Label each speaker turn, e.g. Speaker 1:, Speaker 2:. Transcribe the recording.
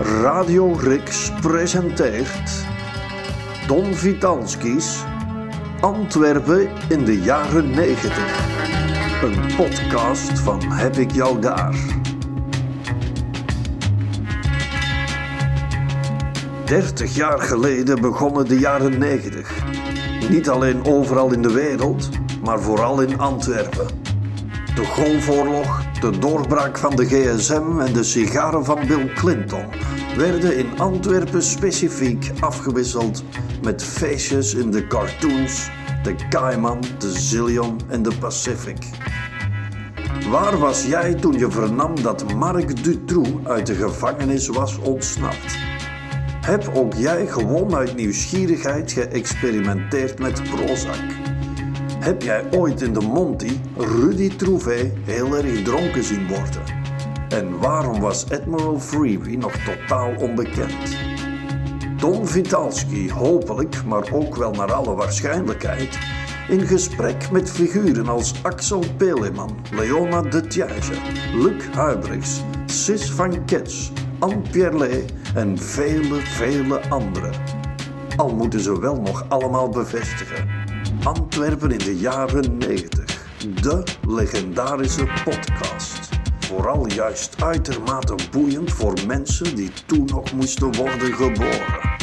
Speaker 1: Radio Rix presenteert Don Vitalski's Antwerpen in de jaren 90. Een podcast van Heb ik jou daar. 30 jaar geleden begonnen de jaren 90. Niet alleen overal in de wereld, maar vooral in Antwerpen. De Golfoorlog, de doorbraak van de gsm en de sigaren van Bill Clinton werden in Antwerpen specifiek afgewisseld met feestjes in de cartoons, de Cayman, de Zillion en de Pacific. Waar was jij toen je vernam dat Marc Dutroux uit de gevangenis was ontsnapt? Heb ook jij gewoon uit nieuwsgierigheid geëxperimenteerd met Prozac? Heb jij ooit in de Monty Rudy Trouvé heel erg dronken zien worden? En waarom was Admiral Freebie nog totaal onbekend? Don Vitalski, hopelijk, maar ook wel naar alle waarschijnlijkheid, in gesprek met figuren als Axel Peleman, Leona de Tiage, Luc Huibrechts, Sis van Kets, Anne Pierlet en vele, vele anderen. Al moeten ze wel nog allemaal bevestigen. Antwerpen in de jaren 90. De legendarische podcast. Vooral juist uitermate boeiend voor mensen die toen nog moesten worden geboren.